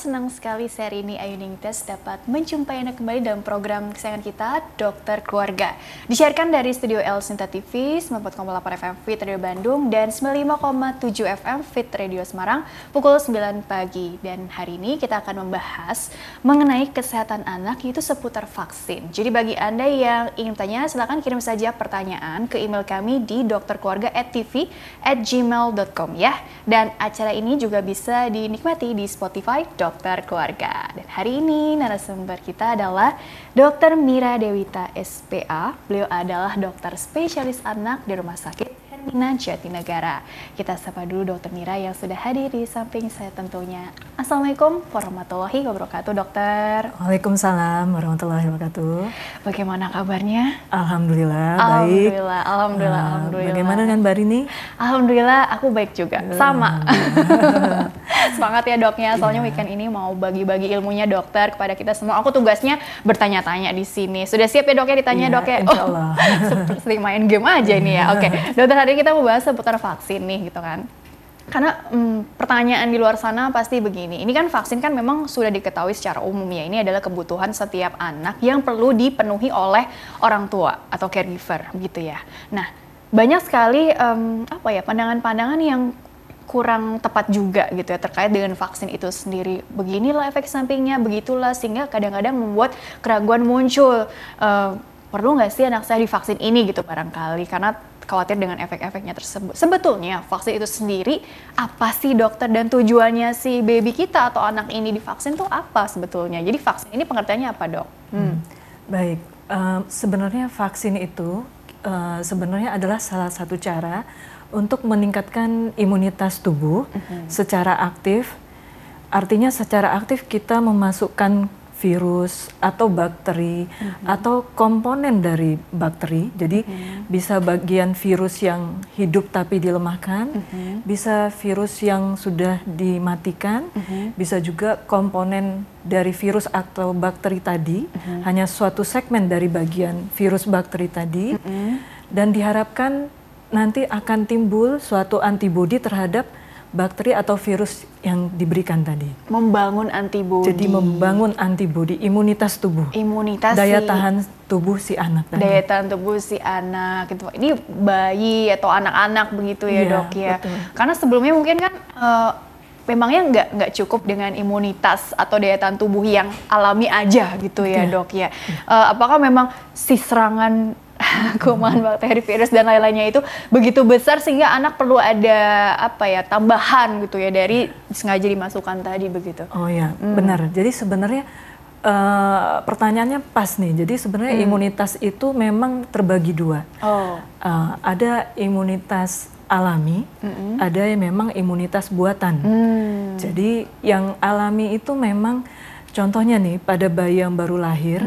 Senang sekali seri ini Ayu Ningtyas dapat menjumpai Anda kembali dalam program kesayangan kita, Dokter Keluarga. Disiarkan dari Studio L Sinta TV, 94,8 FM Fit Radio Bandung, dan 95,7 FM Fit Radio Semarang, pukul 9 pagi. Dan hari ini kita akan membahas mengenai kesehatan anak, yaitu seputar vaksin. Jadi bagi Anda yang ingin tanya, silakan kirim saja pertanyaan ke email kami di dokterkeluarga@tv@gmail.com ya. Dan acara ini juga bisa dinikmati di Spotify Dokter Keluarga. Dan hari ini narasumber kita adalah Dr. Mira Dewita SPA. Beliau adalah dokter spesialis anak di Rumah Sakit Hermina Jatinegara. Kita sapa dulu Dokter Mira yang sudah hadir di samping saya tentunya. Assalamualaikum warahmatullahi wabarakatuh, Dokter. Waalaikumsalam warahmatullahi wabarakatuh. Bagaimana kabarnya? Alhamdulillah, baik. Alhamdulillah, alhamdulillah, Uh, alhamdulillah. Bagaimana dengan Mbak Rini? Alhamdulillah, aku baik juga. Sama. Semangat ya doknya, soalnya weekend ini mau bagi-bagi ilmunya dokter kepada kita semua. Aku tugasnya bertanya-tanya di sini. Sudah siap ya dok ya ditanya Iya, dok ya? insya Allah. seperti sering main game aja ini ya. Oke, dokter hari ini kita mau bahas seputar vaksin nih gitu kan. Karena hmm, pertanyaan di luar sana pasti begini. Ini kan vaksin kan memang sudah diketahui secara umum ya. Ini adalah kebutuhan setiap anak yang perlu dipenuhi oleh orang tua atau caregiver gitu ya. Nah, banyak sekali em, apa ya pandangan-pandangan yang kurang tepat juga gitu ya terkait dengan vaksin itu sendiri. Beginilah efek sampingnya, begitulah sehingga kadang-kadang membuat keraguan muncul. Eh, perlu nggak sih anak saya divaksin ini gitu barangkali karena khawatir dengan efek-efeknya tersebut. Sebetulnya vaksin itu sendiri apa sih dokter dan tujuannya si baby kita atau anak ini divaksin tuh apa sebetulnya? Jadi vaksin ini pengertiannya apa dok? Hmm. Baik, eh, sebenarnya vaksin itu eh, sebenarnya adalah salah satu cara untuk meningkatkan imunitas tubuh secara aktif. Artinya secara aktif kita memasukkan virus atau bakteri atau komponen dari bakteri. Jadi bisa bagian virus yang hidup tapi dilemahkan, bisa virus yang sudah dimatikan, bisa juga komponen dari virus atau bakteri tadi, hanya suatu segmen dari bagian virus bakteri tadi, dan diharapkan nanti akan timbul suatu antibodi terhadap bakteri atau virus yang diberikan tadi. Membangun antibodi. Jadi membangun antibodi imunitas tubuh, imunitas daya si- tahan tubuh si anak tadi. daya tahan tubuh si anak gitu. Ini bayi atau anak-anak begitu ya Iya, dok ya. betul. Karena sebelumnya mungkin kan eh, memangnya nggak nggak cukup dengan imunitas atau daya tahan tubuh yang alami aja gitu ya Iya. dok ya. Eh, apakah memang si serangan kuman bakteri virus dan lain-lainnya itu begitu besar sehingga anak perlu ada apa ya tambahan gitu ya dari sengaja dimasukkan tadi begitu. Oh ya, benar. Jadi sebenarnya eh, pertanyaannya pas nih. Jadi sebenarnya imunitas itu memang terbagi dua. Oh. Eh, ada imunitas alami, ada yang memang imunitas buatan. Hmm. Jadi yang alami itu memang contohnya nih pada bayi yang baru lahir,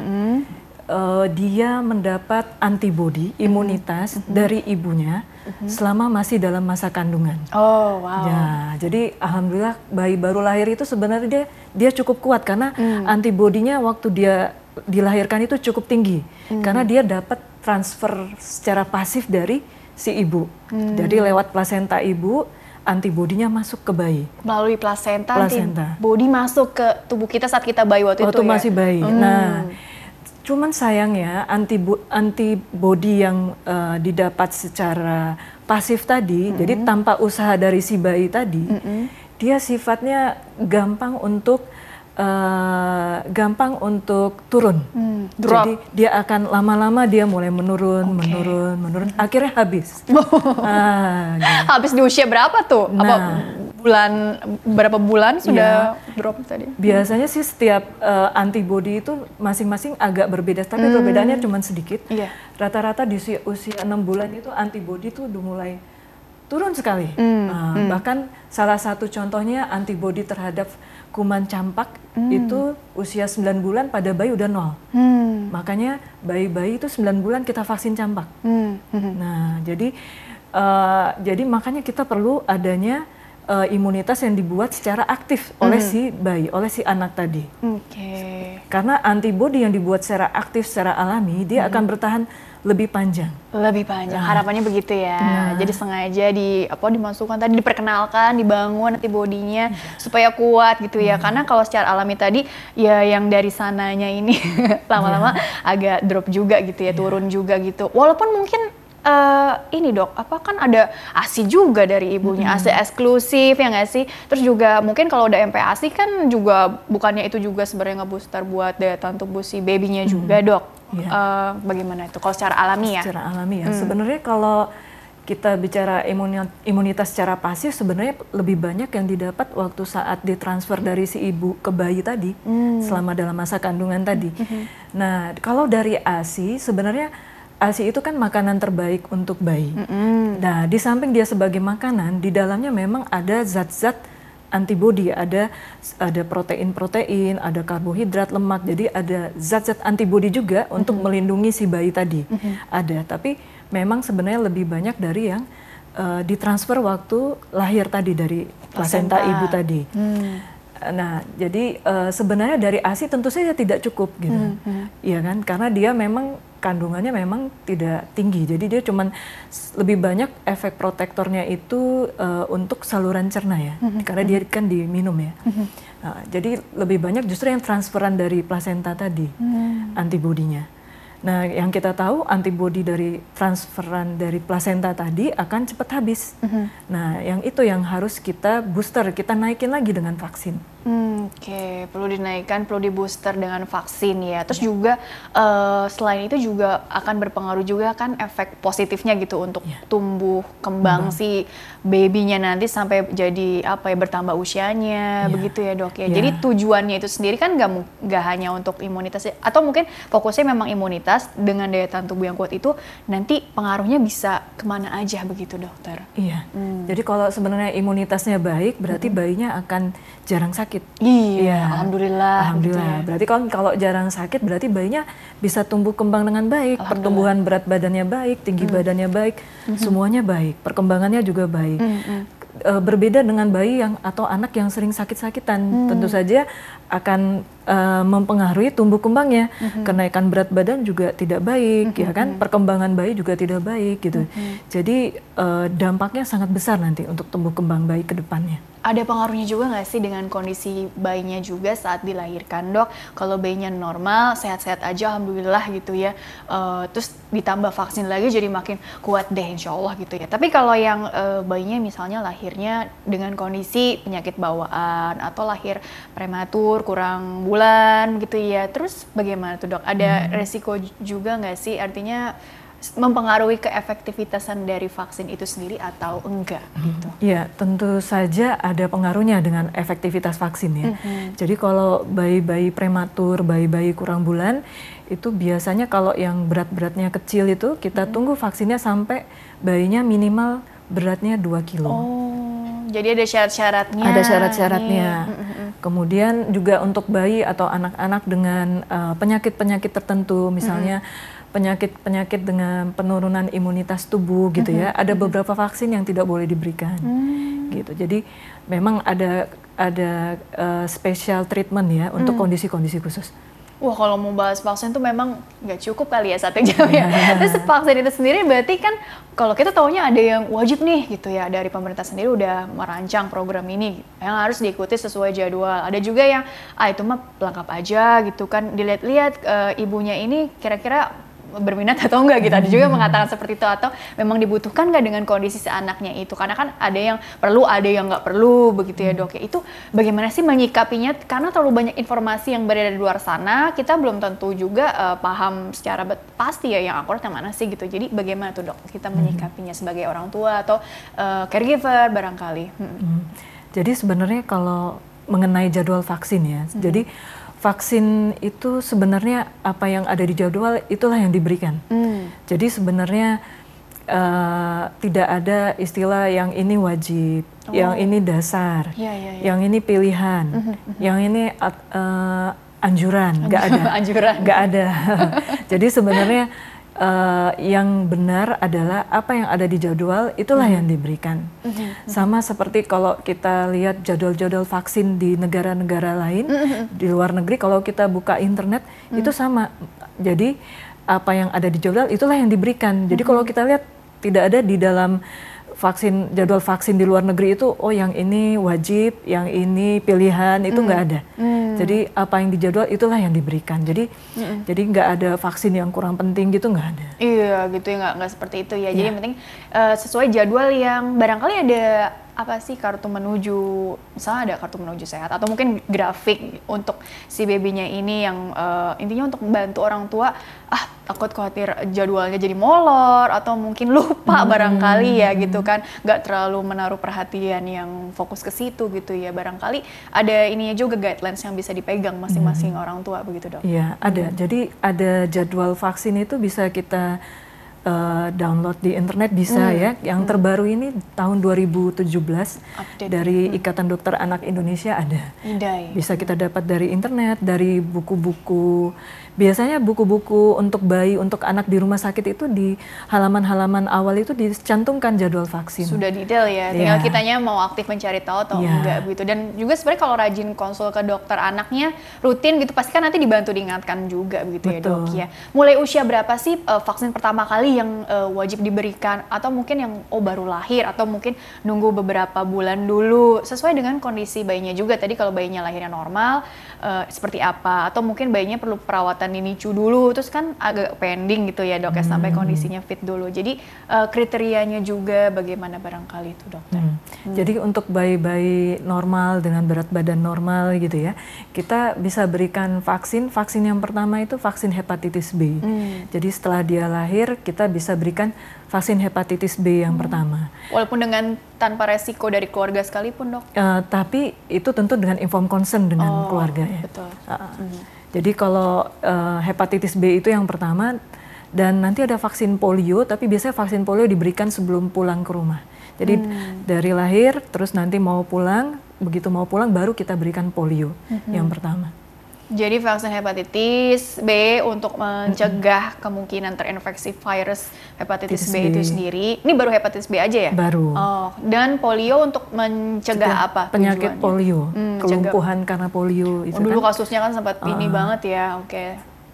eh, dia mendapat antibodi imunitas dari ibunya selama masih dalam masa kandungan. Oh, wow. Ya, jadi alhamdulillah bayi baru lahir itu sebenarnya dia dia cukup kuat karena antibodinya waktu dia dilahirkan itu cukup tinggi karena dia dapat transfer secara pasif dari si ibu. Jadi lewat plasenta ibu antibodinya masuk ke bayi. melalui plasenta, Plasenta. antibody masuk ke tubuh kita saat kita bayi waktu, waktu itu ya? masih bayi. Hmm. Nah, cuman sayangnya antibo- antibodi yang eh, didapat secara pasif tadi, Hmm. jadi tanpa usaha dari si bayi tadi, dia sifatnya gampang untuk eh, gampang untuk turun. Hmm, drop. Jadi dia akan lama-lama dia mulai menurun, menurun, menurun, akhirnya habis. ah, gitu. Habis di usia berapa tuh? Apa Nah. bulan berapa bulan sudah drop tadi? Biasanya sih setiap eh, antibody itu masing-masing agak berbeda, tapi perbedaannya cuma sedikit. Iya. Rata-rata di usia, usia 6 bulan itu antibody itu udah mulai turun sekali. Nah, Bahkan salah satu contohnya antibody terhadap kuman campak itu usia 9 bulan pada bayi udah nol. Hmm. Makanya bayi-bayi itu 9 bulan kita vaksin campak. Hmm. hmm. Nah, jadi eh, jadi makanya kita perlu adanya uh, imunitas yang dibuat secara aktif oleh mm. si bayi, oleh si anak tadi. Oke. Okay. Karena antibodi yang dibuat secara aktif secara alami dia mm. akan bertahan lebih panjang. Lebih panjang. Nah. Harapannya begitu ya. Nah. Jadi sengaja di apa dimasukkan tadi diperkenalkan, dibangun antibodinya ya. supaya kuat gitu ya. Hmm. Karena kalau secara alami tadi ya yang dari sananya ini lama-lama ya. agak drop juga gitu ya, turun juga gitu. Walaupun mungkin uh, ini dok, apa kan ada ASI juga dari ibunya, hmm. ASI eksklusif ya nggak sih? Terus juga mungkin kalau udah MPASI kan juga bukannya itu juga sebenarnya ngebooster buat daya tahan tubuh si babynya hmm. juga dok. Yeah. Iya. Uh, bagaimana itu? Kalau secara alami ya? Secara alami ya. Hmm. Sebenarnya kalau kita bicara imunitas secara pasif sebenarnya lebih banyak yang didapat waktu saat ditransfer dari si ibu ke bayi tadi hmm. selama dalam masa kandungan tadi. Hmm. Nah, kalau dari ASI sebenarnya ASI itu kan makanan terbaik untuk bayi. Hmm. Nah, di samping dia sebagai makanan, di dalamnya memang ada zat-zat antibodi, ada ada protein-protein, ada karbohidrat, lemak. Jadi ada zat-zat antibodi juga mm-hmm. untuk melindungi si bayi tadi. Mm-hmm. Ada, tapi memang sebenarnya lebih banyak dari yang uh, ditransfer waktu lahir tadi dari plasenta, ibu tadi. Mm. Nah, jadi uh, sebenarnya dari ASI tentu saja tidak cukup gitu. Mm-hmm. Iya kan? Karena dia memang kandungannya memang tidak tinggi. Jadi dia cuman lebih banyak efek protektornya itu uh, untuk saluran cerna ya, mm -hmm. karena dia kan diminum ya. Mm -hmm. nah, jadi lebih banyak justru yang transferan dari plasenta tadi mm. antibodinya. Nah, yang kita tahu antibodi dari transferan dari plasenta tadi akan cepat habis. Mm -hmm. Nah, yang itu yang harus kita booster, kita naikin lagi dengan vaksin. Hmm, Oke, okay. perlu dinaikkan, perlu di booster dengan vaksin ya. Terus ya. juga uh, selain itu juga akan berpengaruh juga kan efek positifnya gitu untuk ya. tumbuh kembang hmm. si babynya nanti sampai jadi apa ya bertambah usianya, ya. begitu ya dok ya. ya. Jadi tujuannya itu sendiri kan nggak nggak hanya untuk imunitas atau mungkin fokusnya memang imunitas dengan daya tahan tubuh yang kuat itu nanti pengaruhnya bisa ke mana aja begitu dokter? Iya. Hmm. Jadi kalau sebenarnya imunitasnya baik, berarti hmm. bayinya akan jarang sakit. Iya, ya. alhamdulillah. Alhamdulillah. Gitu ya. Berarti kalau kalau jarang sakit berarti bayinya bisa tumbuh kembang dengan baik, pertumbuhan berat badannya baik, tinggi hmm. badannya baik, hmm. semuanya baik, perkembangannya juga baik. Hmm. hmm. E, berbeda dengan bayi yang atau anak yang sering sakit-sakitan, hmm. tentu saja akan uh, mempengaruhi tumbuh kembangnya. Mm-hmm. Kenaikan berat badan juga tidak baik, mm-hmm. ya kan? Perkembangan bayi juga tidak baik gitu. Mm-hmm. Jadi uh, dampaknya sangat besar nanti untuk tumbuh kembang bayi ke depannya ada pengaruhnya juga nggak sih dengan kondisi bayinya juga saat dilahirkan dok? Kalau bayinya normal, sehat-sehat aja, alhamdulillah gitu ya. Uh, terus ditambah vaksin lagi jadi makin kuat deh insya Allah gitu ya. Tapi kalau yang uh, bayinya misalnya lahirnya dengan kondisi penyakit bawaan atau lahir prematur, kurang bulan gitu ya. Terus bagaimana tuh dok? Ada hmm. resiko juga nggak sih? Artinya mempengaruhi keefektivitasan dari vaksin itu sendiri atau enggak gitu. Ya, tentu saja ada pengaruhnya dengan efektivitas vaksin ya. Mm -hmm. Jadi kalau bayi-bayi prematur, bayi-bayi kurang bulan itu biasanya kalau yang berat-beratnya kecil itu kita mm -hmm. tunggu vaksinnya sampai bayinya minimal beratnya 2 kilo. Oh, jadi ada syarat-syaratnya. Ada syarat-syaratnya. Mm -hmm. Kemudian juga untuk bayi atau anak-anak dengan eh, penyakit-penyakit uh, tertentu misalnya mm -hmm penyakit-penyakit dengan penurunan imunitas tubuh gitu ya. Mm -hmm. Ada beberapa vaksin yang tidak boleh diberikan. Mm. Gitu. Jadi memang ada ada uh, special treatment ya untuk mm. kondisi-kondisi khusus. Wah kalau mau bahas vaksin tuh memang nggak cukup kali ya satu jam ya. Terus vaksin itu sendiri berarti kan kalau kita taunya ada yang wajib nih gitu ya dari pemerintah sendiri udah merancang program ini yang harus diikuti sesuai jadwal. Ada juga yang ah itu mah lengkap aja gitu kan dilihat-lihat uh, ibunya ini kira-kira berminat atau enggak gitu. Ada juga hmm. mengatakan seperti itu atau memang dibutuhkan nggak dengan kondisi si anaknya itu. Karena kan ada yang perlu, ada yang nggak perlu begitu ya dok. Ya itu bagaimana sih menyikapinya? Karena terlalu banyak informasi yang beredar di luar sana, kita belum tentu juga uh, paham secara pasti ya yang akurat yang mana sih gitu. Jadi bagaimana tuh dok kita hmm. menyikapinya sebagai orang tua atau uh, caregiver barangkali? Hmm. Hmm. Jadi sebenarnya kalau mengenai jadwal vaksin ya, hmm. jadi vaksin itu sebenarnya apa yang ada di jadwal itulah yang diberikan. Mm. Jadi sebenarnya uh, tidak ada istilah yang ini wajib, oh. yang ini dasar, yeah, yeah, yeah. yang ini pilihan, mm -hmm. yang ini uh, anjuran, nggak ada, anjuran, nggak ada. Jadi sebenarnya uh, yang benar adalah apa yang ada di jadwal itulah hmm. yang diberikan. Hmm. Sama seperti kalau kita lihat jadwal-jadwal vaksin di negara-negara lain hmm. di luar negeri, kalau kita buka internet hmm. itu sama. Jadi apa yang ada di jadwal itulah yang diberikan. Jadi hmm. kalau kita lihat tidak ada di dalam vaksin jadwal vaksin di luar negeri itu oh yang ini wajib, yang ini pilihan itu nggak hmm. ada. Hmm. Jadi apa yang dijadwal itulah yang diberikan. Jadi hmm. jadi nggak ada vaksin yang kurang penting gitu nggak ada. Iya gitu ya nggak nggak seperti itu ya. Jadi yeah. yang penting uh, sesuai jadwal yang barangkali ada apa sih kartu menuju misalnya ada kartu menuju sehat atau mungkin grafik untuk si babynya ini yang uh, intinya untuk membantu orang tua ah takut khawatir jadwalnya jadi molor atau mungkin lupa hmm. barangkali ya gitu kan nggak terlalu menaruh perhatian yang fokus ke situ gitu ya barangkali ada ininya juga guidelines yang bisa dipegang masing-masing hmm. orang tua begitu dok? Iya ada hmm. jadi ada jadwal vaksin itu bisa kita uh, download di internet bisa hmm. ya. Yang hmm. terbaru ini tahun 2017 Update. dari hmm. Ikatan Dokter Anak Indonesia ada. Indai. Bisa kita dapat dari internet, dari buku-buku biasanya buku-buku untuk bayi untuk anak di rumah sakit itu di halaman-halaman awal itu dicantumkan jadwal vaksin. Sudah detail ya, tinggal yeah. kitanya mau aktif mencari tahu atau yeah. enggak begitu. Dan juga sebenarnya kalau rajin konsul ke dokter anaknya rutin gitu pasti kan nanti dibantu diingatkan juga begitu Betul. ya dok ya. Mulai usia berapa sih uh, vaksin pertama kali yang uh, wajib diberikan atau mungkin yang oh baru lahir atau mungkin nunggu beberapa bulan dulu sesuai dengan kondisi bayinya juga. Tadi kalau bayinya lahirnya normal uh, seperti apa atau mungkin bayinya perlu perawatan ini cu dulu terus kan agak pending gitu ya dok ya sampai hmm. kondisinya fit dulu jadi uh, kriterianya juga bagaimana barangkali itu dokter hmm. Hmm. jadi untuk bayi-bayi normal dengan berat badan normal gitu ya kita bisa berikan vaksin vaksin yang pertama itu vaksin hepatitis B hmm. jadi setelah dia lahir kita bisa berikan vaksin hepatitis B yang hmm. pertama. Walaupun dengan tanpa resiko dari keluarga sekalipun dok? Uh, tapi itu tentu dengan inform concern dengan oh, keluarga ya. Betul. Uh, hmm. Jadi kalau uh, hepatitis B itu yang pertama dan nanti ada vaksin polio, tapi biasanya vaksin polio diberikan sebelum pulang ke rumah. Jadi hmm. dari lahir terus nanti mau pulang, begitu mau pulang baru kita berikan polio hmm. yang pertama. Jadi vaksin hepatitis B untuk mencegah kemungkinan terinfeksi virus hepatitis B, B itu sendiri. Ini baru hepatitis B aja ya? Baru. Oh, dan polio untuk mencegah Cegah apa? Penyakit tujuannya? polio, hmm, kelumpuhan karena polio itu oh, Dulu kan? kasusnya kan sempat uh. ini banget ya. Oke. Okay.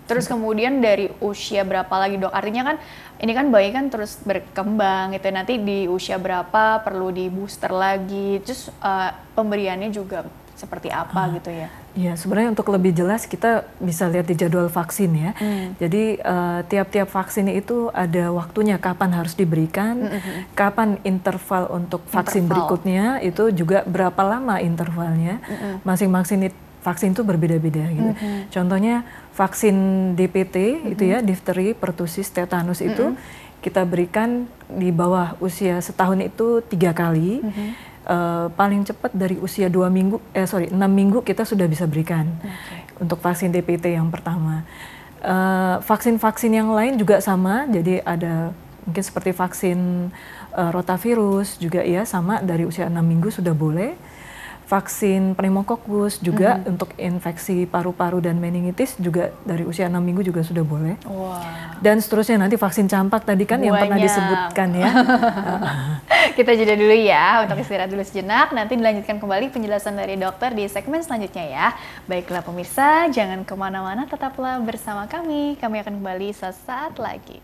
Terus kemudian dari usia berapa lagi dok? Artinya kan ini kan bayi kan terus berkembang gitu. Nanti di usia berapa perlu di booster lagi. Terus uh, pemberiannya juga seperti apa uh, gitu ya? Ya sebenarnya untuk lebih jelas kita bisa lihat di jadwal vaksin ya. Hmm. Jadi uh, tiap-tiap vaksin itu ada waktunya kapan harus diberikan, hmm. hmm, hmm. kapan interval untuk vaksin interval. berikutnya itu juga berapa lama intervalnya. Hmm. hmm. Masing-masing vaksin itu berbeda-beda gitu. Hmm. Contohnya vaksin DPT hmm. itu ya difteri, pertusis, tetanus itu kita berikan di bawah usia setahun itu tiga kali. Hmm uh, paling cepat dari usia dua minggu, eh sorry enam minggu kita sudah bisa berikan okay. untuk vaksin DPT yang pertama. Eh, vaksin-vaksin uh, yang lain juga sama, jadi ada mungkin seperti vaksin uh, rotavirus juga ya sama dari usia enam minggu sudah boleh vaksin pneumokokus juga mm. untuk infeksi paru-paru dan meningitis juga dari usia 6 minggu juga sudah boleh. Wow. Dan seterusnya nanti vaksin campak tadi kan Banyak. yang pernah disebutkan ya. Kita jeda dulu ya untuk istirahat dulu sejenak. Nanti dilanjutkan kembali penjelasan dari dokter di segmen selanjutnya ya. Baiklah pemirsa, jangan ke mana-mana, tetaplah bersama kami. Kami akan kembali sesaat lagi.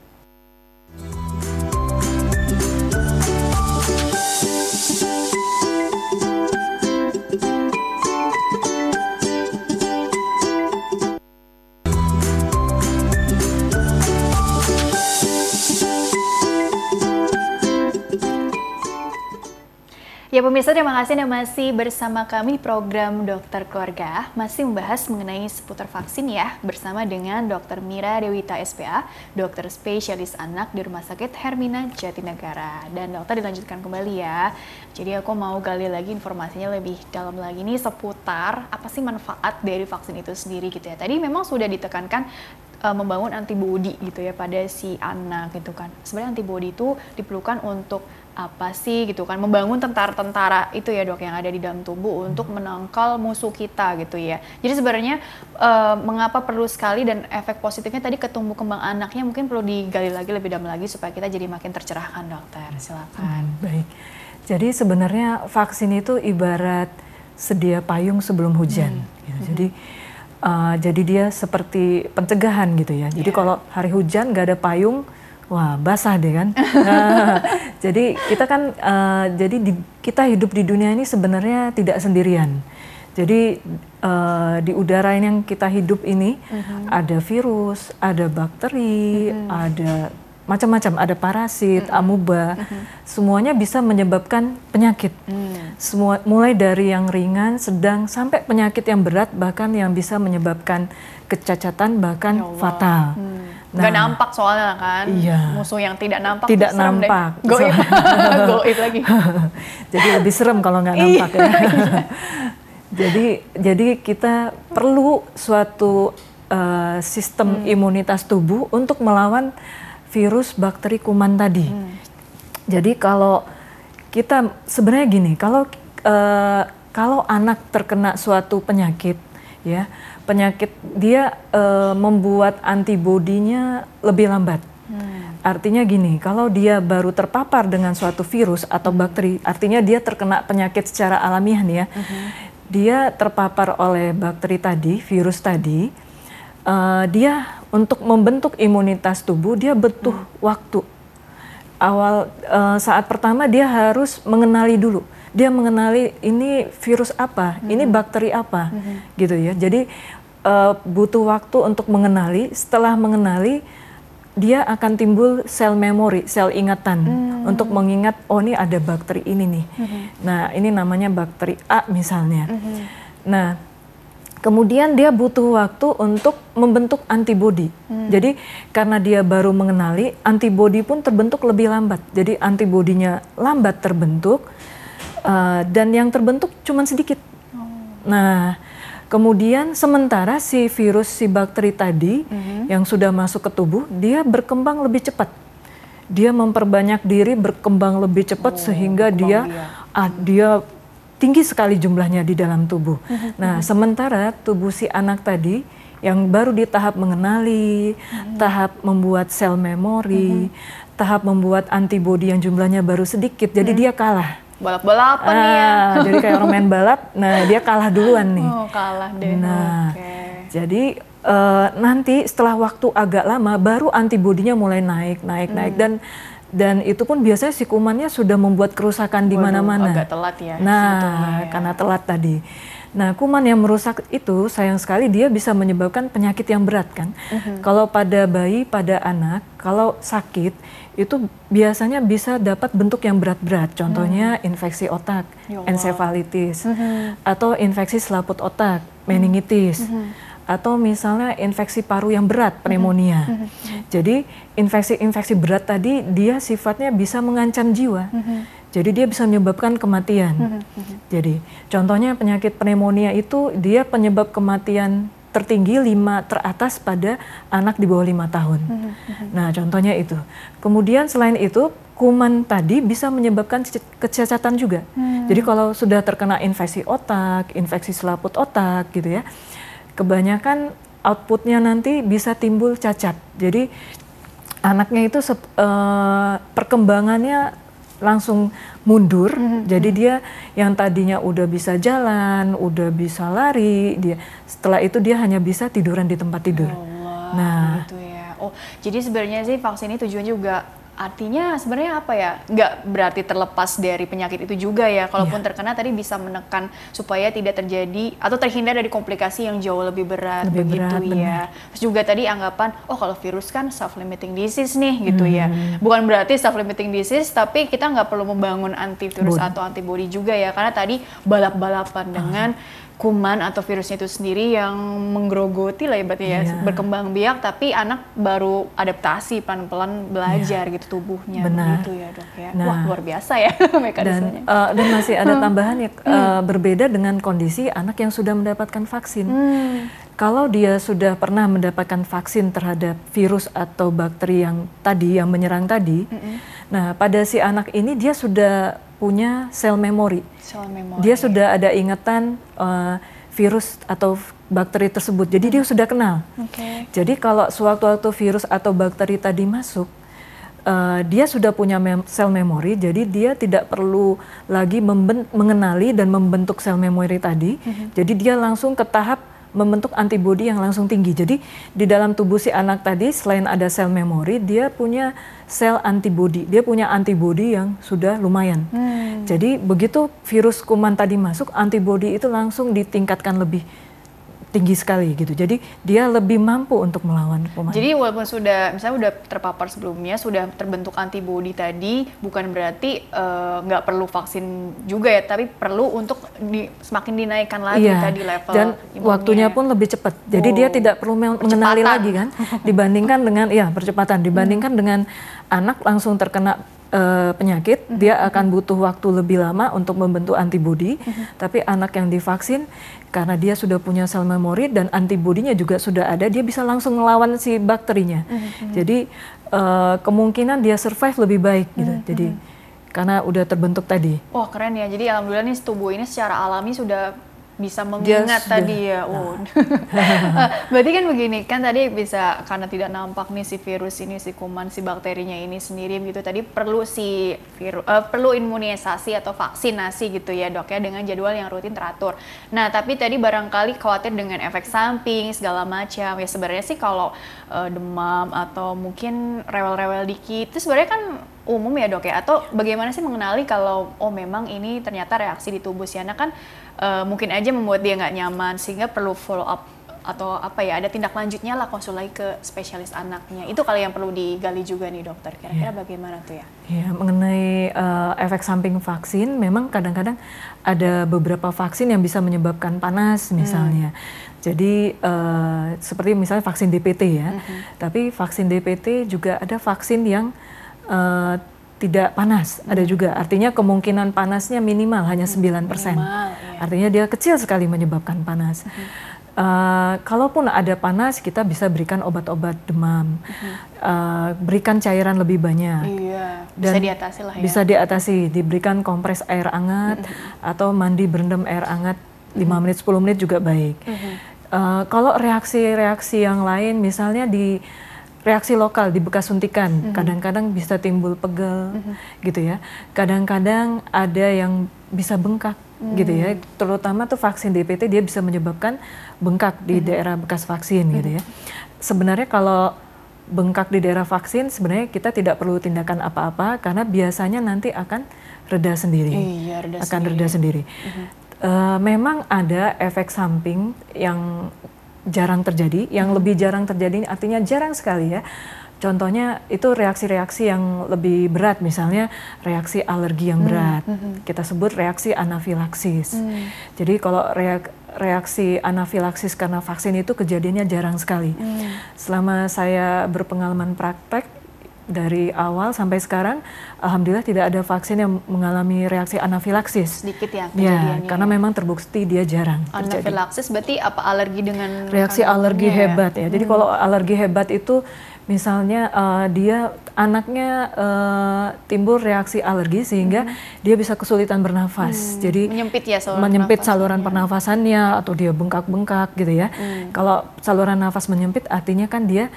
Ya pemirsa terima kasih Anda masih bersama kami program Dokter Keluarga masih membahas mengenai seputar vaksin ya bersama dengan Dokter Mira Dewita SPA, dokter spesialis anak di Rumah Sakit Hermina Jatinegara. Dan dokter dilanjutkan kembali ya. Jadi aku mau gali lagi informasinya lebih dalam lagi nih seputar apa sih manfaat dari vaksin itu sendiri gitu ya. Tadi memang sudah ditekankan uh, membangun antibodi gitu ya pada si anak gitu kan. Sebenarnya antibodi itu diperlukan untuk apa sih gitu kan membangun tentara-tentara itu ya dok yang ada di dalam tubuh untuk menangkal musuh kita gitu ya jadi sebenarnya uh, mengapa perlu sekali dan efek positifnya tadi ke tumbuh kembang anaknya mungkin perlu digali lagi lebih dalam lagi supaya kita jadi makin tercerahkan dokter silakan hmm, baik jadi sebenarnya vaksin itu ibarat sedia payung sebelum hujan hmm. gitu. hmm. jadi uh, jadi dia seperti pencegahan gitu ya jadi yeah. kalau hari hujan nggak ada payung Wah basah deh kan. Nah, jadi kita kan uh, jadi di, kita hidup di dunia ini sebenarnya tidak sendirian. Jadi uh, di udara ini yang kita hidup ini uh-huh. ada virus, ada bakteri, uh-huh. ada macam-macam, ada parasit, uh-huh. amuba, uh-huh. semuanya bisa menyebabkan penyakit. Uh-huh. Semua mulai dari yang ringan, sedang sampai penyakit yang berat bahkan yang bisa menyebabkan kecacatan bahkan ya fatal. Hmm. Nah, Gak nampak soalnya kan, iya. musuh yang tidak nampak. Tidak nampak. Goib, goib lagi. jadi lebih serem kalau nggak nampak ya. jadi jadi kita perlu suatu uh, sistem hmm. imunitas tubuh untuk melawan virus, bakteri, kuman tadi. Hmm. Jadi kalau kita sebenarnya gini, kalau uh, kalau anak terkena suatu penyakit, ya penyakit dia uh, membuat antibodinya lebih lambat. Hmm. Artinya gini, kalau dia baru terpapar dengan suatu virus atau bakteri, artinya dia terkena penyakit secara alamiah nih ya. Hmm. Dia terpapar oleh bakteri tadi, virus tadi, uh, dia untuk membentuk imunitas tubuh dia butuh hmm. waktu. Awal uh, saat pertama dia harus mengenali dulu dia mengenali ini virus apa, hmm. ini bakteri apa, hmm. gitu ya. Jadi uh, butuh waktu untuk mengenali. Setelah mengenali, dia akan timbul sel memori, sel ingatan hmm. untuk mengingat oh ini ada bakteri ini nih. Hmm. Nah ini namanya bakteri A misalnya. Hmm. Nah Kemudian dia butuh waktu untuk membentuk antibodi. Hmm. Jadi karena dia baru mengenali, antibodi pun terbentuk lebih lambat. Jadi antibodinya lambat terbentuk, uh, dan yang terbentuk cuma sedikit. Oh. Nah, kemudian sementara si virus si bakteri tadi mm-hmm. yang sudah masuk ke tubuh, dia berkembang lebih cepat. Dia memperbanyak diri, berkembang lebih cepat oh, sehingga dia ah, dia tinggi sekali jumlahnya di dalam tubuh. Mm-hmm. Nah, sementara tubuh si anak tadi yang baru di tahap mengenali, mm-hmm. tahap membuat sel memori, mm-hmm. tahap membuat antibodi yang jumlahnya baru sedikit, jadi mm-hmm. dia kalah balap-balapan ah, nih ya. Jadi kayak orang main balap, nah dia kalah duluan nih. Oh, kalah deh. Nah, okay. jadi uh, nanti setelah waktu agak lama baru antibodinya mulai naik, naik, hmm. naik dan dan itu pun biasanya si kumannya sudah membuat kerusakan di mana-mana. Agak telat ya. Nah, ya. karena telat tadi. Nah, kuman yang merusak itu sayang sekali dia bisa menyebabkan penyakit yang berat kan. Uh -huh. Kalau pada bayi, pada anak, kalau sakit itu biasanya bisa dapat bentuk yang berat-berat. Contohnya hmm. infeksi otak, ya ensefalitis, hmm. atau infeksi selaput otak, meningitis, hmm. Atau misalnya infeksi paru yang berat, pneumonia. Hmm. Jadi infeksi-infeksi berat tadi dia sifatnya bisa mengancam jiwa. Hmm. Jadi dia bisa menyebabkan kematian. Jadi contohnya penyakit pneumonia itu dia penyebab kematian tertinggi lima teratas pada anak di bawah lima tahun. Mm -hmm. Nah, contohnya itu. Kemudian selain itu, kuman tadi bisa menyebabkan kecacatan juga. Hmm. Jadi kalau sudah terkena infeksi otak, infeksi selaput otak gitu ya, kebanyakan outputnya nanti bisa timbul cacat. Jadi anaknya itu uh, perkembangannya langsung mundur. Mm -hmm. Jadi dia yang tadinya udah bisa jalan, udah bisa lari, dia setelah itu dia hanya bisa tiduran di tempat tidur. Allah, nah, gitu ya. Oh, jadi sebenarnya sih vaksin ini tujuannya juga artinya sebenarnya apa ya nggak berarti terlepas dari penyakit itu juga ya kalaupun yeah. terkena tadi bisa menekan supaya tidak terjadi atau terhindar dari komplikasi yang jauh lebih berat lebih begitu berat, ya terus juga tadi anggapan oh kalau virus kan self limiting disease nih gitu ya. hmm. ya bukan berarti self limiting disease tapi kita nggak perlu membangun antivirus Bud. atau antibody juga ya karena tadi balap-balapan uh. dengan kuman atau virusnya itu sendiri yang menggerogoti lah ya berarti ya yeah. berkembang biak tapi anak baru adaptasi pelan-pelan belajar yeah. gitu tubuhnya Benar. gitu ya dok ya nah, wah luar biasa ya mekanismenya dan, uh, dan masih ada tambahan ya uh, berbeda dengan kondisi anak yang sudah mendapatkan vaksin hmm. kalau dia sudah pernah mendapatkan vaksin terhadap virus atau bakteri yang tadi yang menyerang tadi, mm -hmm. nah pada si anak ini dia sudah punya sel memori. Sel memori. Dia sudah ada ingatan uh, virus atau bakteri tersebut. Jadi hmm. dia sudah kenal. Okay. Jadi kalau sewaktu-waktu virus atau bakteri tadi masuk, uh, dia sudah punya mem sel memori. Jadi dia tidak perlu lagi mengenali dan membentuk sel memori tadi. Hmm. Jadi dia langsung ke tahap membentuk antibodi yang langsung tinggi. Jadi di dalam tubuh si anak tadi selain ada sel memori, dia punya sel antibodi. Dia punya antibodi yang sudah lumayan. Hmm. Jadi begitu virus kuman tadi masuk, antibodi itu langsung ditingkatkan lebih tinggi sekali gitu. Jadi dia lebih mampu untuk melawan kuman. Jadi walaupun sudah misalnya sudah terpapar sebelumnya, sudah terbentuk antibodi tadi, bukan berarti eh, nggak uh, perlu vaksin juga ya, tapi perlu untuk di, semakin dinaikkan lagi iya. tadi level dan imunnya. waktunya pun lebih cepat. Jadi oh. dia tidak perlu mengenali lagi kan, dibandingkan dengan ya percepatan, dibandingkan hmm. dengan anak langsung terkena uh, penyakit, mm -hmm. dia akan butuh waktu lebih lama untuk membentuk antibodi. Mm -hmm. Tapi anak yang divaksin, karena dia sudah punya sel memori dan antibodinya juga sudah ada, dia bisa langsung melawan si bakterinya. Mm -hmm. Jadi uh, kemungkinan dia survive lebih baik gitu. Mm -hmm. Jadi karena udah terbentuk tadi. Wah keren ya. Jadi alhamdulillah nih tubuh ini secara alami sudah bisa mengingat yes, tadi ya. Oh. Nah. Berarti kan begini, kan tadi bisa karena tidak nampak nih si virus ini, si kuman, si bakterinya ini sendiri gitu. Tadi perlu si virus uh, perlu imunisasi atau vaksinasi gitu ya, Dok ya dengan jadwal yang rutin teratur. Nah, tapi tadi barangkali khawatir dengan efek samping segala macam. Ya sebenarnya sih kalau uh, demam atau mungkin rewel-rewel dikit itu sebenarnya kan umum ya dok ya atau bagaimana sih mengenali kalau oh memang ini ternyata reaksi di tubuh si anak kan uh, mungkin aja membuat dia nggak nyaman sehingga perlu follow up atau apa ya ada tindak lanjutnya lah konsul lagi ke spesialis anaknya itu kali yang perlu digali juga nih dokter kira-kira yeah. bagaimana tuh ya? Ya mengenai uh, efek samping vaksin memang kadang-kadang ada beberapa vaksin yang bisa menyebabkan panas misalnya. Hmm. Jadi uh, seperti misalnya vaksin DPT ya, hmm. tapi vaksin DPT juga ada vaksin yang uh, tidak panas, hmm. ada juga. Artinya kemungkinan panasnya minimal hanya 9%. Minimal, iya. Artinya dia kecil sekali menyebabkan panas. Hmm. Uh, kalaupun ada panas, kita bisa berikan obat-obat demam, hmm. uh, berikan cairan lebih banyak. Iya, bisa Dan diatasi lah ya. Bisa diatasi, diberikan kompres air hangat hmm. atau mandi berendam air hangat 5 hmm. menit 10 menit juga baik. Hmm. Uh, kalau reaksi-reaksi yang lain, misalnya di reaksi lokal di bekas suntikan. Mm-hmm. Kadang-kadang bisa timbul pegel mm-hmm. gitu ya. Kadang-kadang ada yang bisa bengkak mm-hmm. gitu ya. Terutama tuh vaksin DPT dia bisa menyebabkan bengkak di mm-hmm. daerah bekas vaksin mm-hmm. gitu ya. Sebenarnya kalau bengkak di daerah vaksin sebenarnya kita tidak perlu tindakan apa-apa karena biasanya nanti akan reda sendiri. Iya, reda akan sendiri. reda sendiri. Mm-hmm. Uh, memang ada efek samping yang jarang terjadi. Yang lebih jarang terjadi artinya jarang sekali ya. Contohnya itu reaksi-reaksi yang lebih berat, misalnya reaksi alergi yang hmm, berat. Hmm, hmm. Kita sebut reaksi anafilaksis. Hmm. Jadi kalau reak reaksi anafilaksis karena vaksin itu kejadiannya jarang sekali. Hmm. Selama saya berpengalaman praktek, dari awal sampai sekarang alhamdulillah tidak ada vaksin yang mengalami reaksi anafilaksis. Sedikit ya Ya, karena memang terbukti dia jarang Anafilaksis berarti apa alergi dengan reaksi alergi ya? hebat ya. Jadi hmm. kalau alergi hebat itu misalnya uh, dia anaknya uh, timbul reaksi alergi sehingga hmm. dia bisa kesulitan bernafas. Hmm. Jadi menyempit ya saluran menyempit saluran pernafasannya atau dia bengkak-bengkak gitu ya. Hmm. Kalau saluran nafas menyempit artinya kan dia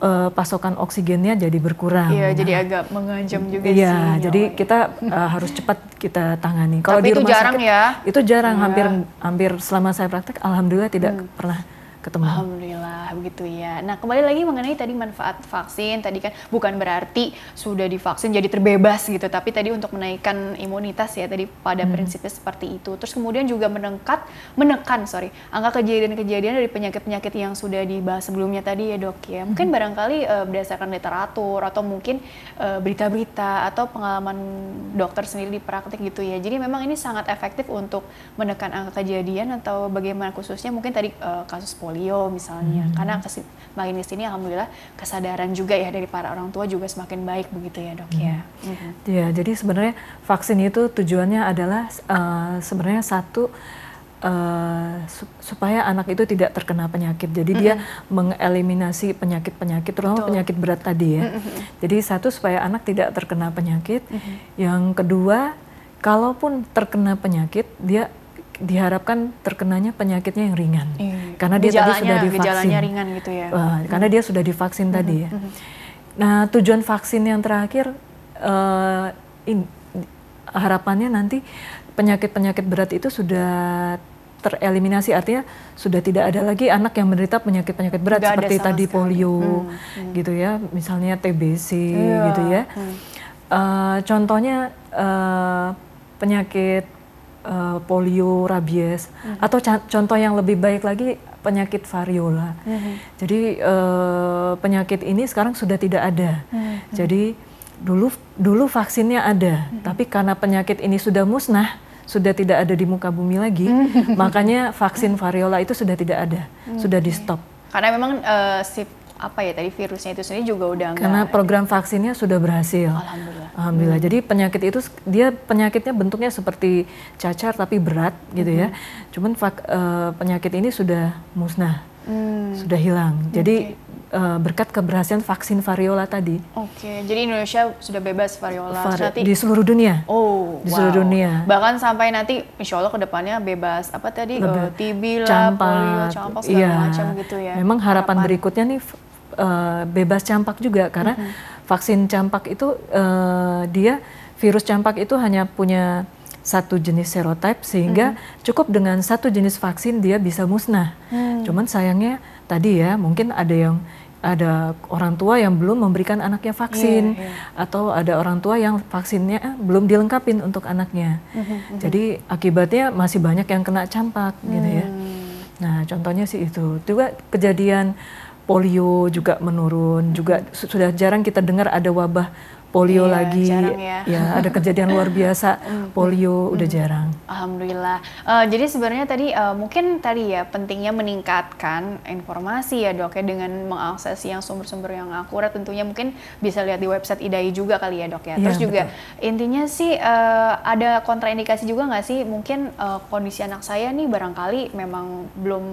uh, pasokan oksigennya jadi berkurang. Iya, nah, jadi agak mengancam juga iya, sih. jadi oh. kita uh, harus cepat kita tangani. Kalau di rumah itu jarang sakit, ya. Itu jarang, ya. hampir hampir selama saya praktek alhamdulillah tidak hmm. pernah ketemu. Alhamdulillah begitu ya. Nah kembali lagi mengenai tadi manfaat vaksin tadi kan bukan berarti sudah divaksin jadi terbebas gitu, tapi tadi untuk menaikkan imunitas ya tadi pada hmm. prinsipnya seperti itu. Terus kemudian juga menengkat, menekan sorry angka kejadian-kejadian dari penyakit-penyakit yang sudah dibahas sebelumnya tadi ya dok ya. Mungkin hmm. barangkali uh, berdasarkan literatur atau mungkin berita berita-berita atau pengalaman dokter sendiri di praktik gitu ya. Jadi memang ini sangat efektif untuk menekan angka kejadian atau bagaimana khususnya mungkin tadi uh, kasus polio polio misalnya hmm. karena makin di sini alhamdulillah kesadaran juga ya dari para orang tua juga semakin baik begitu ya dok ya. hmm. ya. Hmm. Ya jadi sebenarnya vaksin itu tujuannya adalah uh, sebenarnya satu uh, supaya anak itu tidak terkena penyakit. Jadi mm -hmm. dia mengeliminasi penyakit-penyakit, terutama Betul. penyakit berat tadi ya. Mm -hmm. Jadi satu supaya anak tidak terkena penyakit. Mm -hmm. Yang kedua, kalaupun terkena penyakit, dia diharapkan terkenanya penyakitnya yang ringan. Mm. Karena dia tadi sudah divaksin. ringan gitu ya. Uh, karena dia sudah divaksin mm -hmm. tadi ya. Mm -hmm. Nah, tujuan vaksin yang terakhir uh, in, harapannya nanti penyakit-penyakit berat itu sudah tereliminasi artinya sudah tidak ada lagi anak yang menderita penyakit-penyakit berat Gak seperti tadi sekali. polio hmm, hmm. gitu ya misalnya TBC yeah. gitu ya hmm. uh, contohnya uh, penyakit uh, polio rabies hmm. atau contoh yang lebih baik lagi penyakit variola hmm. jadi uh, penyakit ini sekarang sudah tidak ada hmm. jadi dulu dulu vaksinnya ada hmm. tapi karena penyakit ini sudah musnah sudah tidak ada di muka bumi lagi, makanya vaksin variola itu sudah tidak ada, hmm. sudah di stop. Karena memang uh, si apa ya tadi virusnya itu sendiri juga udah enggak. Karena program vaksinnya sudah berhasil. Alhamdulillah. Alhamdulillah. Hmm. Jadi penyakit itu dia penyakitnya bentuknya seperti cacar tapi berat gitu ya. hmm. ya. Cuman uh, penyakit ini sudah musnah. Hmm. Sudah hilang. Jadi okay uh, berkat keberhasilan vaksin variola tadi. Oke, okay. jadi Indonesia sudah bebas variola. Var nanti, di seluruh dunia. Oh, di wow. seluruh dunia. Bahkan sampai nanti, insya Allah ke depannya bebas apa tadi? Uh, TB lah, campak, polio, campak segala iya. macam gitu ya. Memang harapan, harapan. berikutnya nih uh, bebas campak juga karena mm -hmm. vaksin campak itu uh, dia virus campak itu hanya punya satu jenis serotype sehingga mm-hmm. cukup dengan satu jenis vaksin dia bisa musnah. Mm. Cuman sayangnya tadi ya mungkin ada yang ada orang tua yang belum memberikan anaknya vaksin yeah, yeah. atau ada orang tua yang vaksinnya belum dilengkapin untuk anaknya. Mm-hmm. Jadi akibatnya masih banyak yang kena campak mm. gitu ya. Hmm. Nah, contohnya sih itu. Juga kejadian polio juga menurun, juga sudah jarang kita dengar ada wabah polio iya, lagi. jarang ya. ya ada kejadian luar biasa. Polio udah jarang. Alhamdulillah. Uh, jadi sebenarnya tadi uh, mungkin tadi ya pentingnya meningkatkan informasi ya dok ya dengan mengakses yang sumber-sumber yang akurat tentunya mungkin bisa lihat di website IDAI juga kali ya dok ya. Terus ya, juga betul. intinya sih uh, ada kontraindikasi juga nggak sih? Mungkin uh, kondisi anak saya nih barangkali memang belum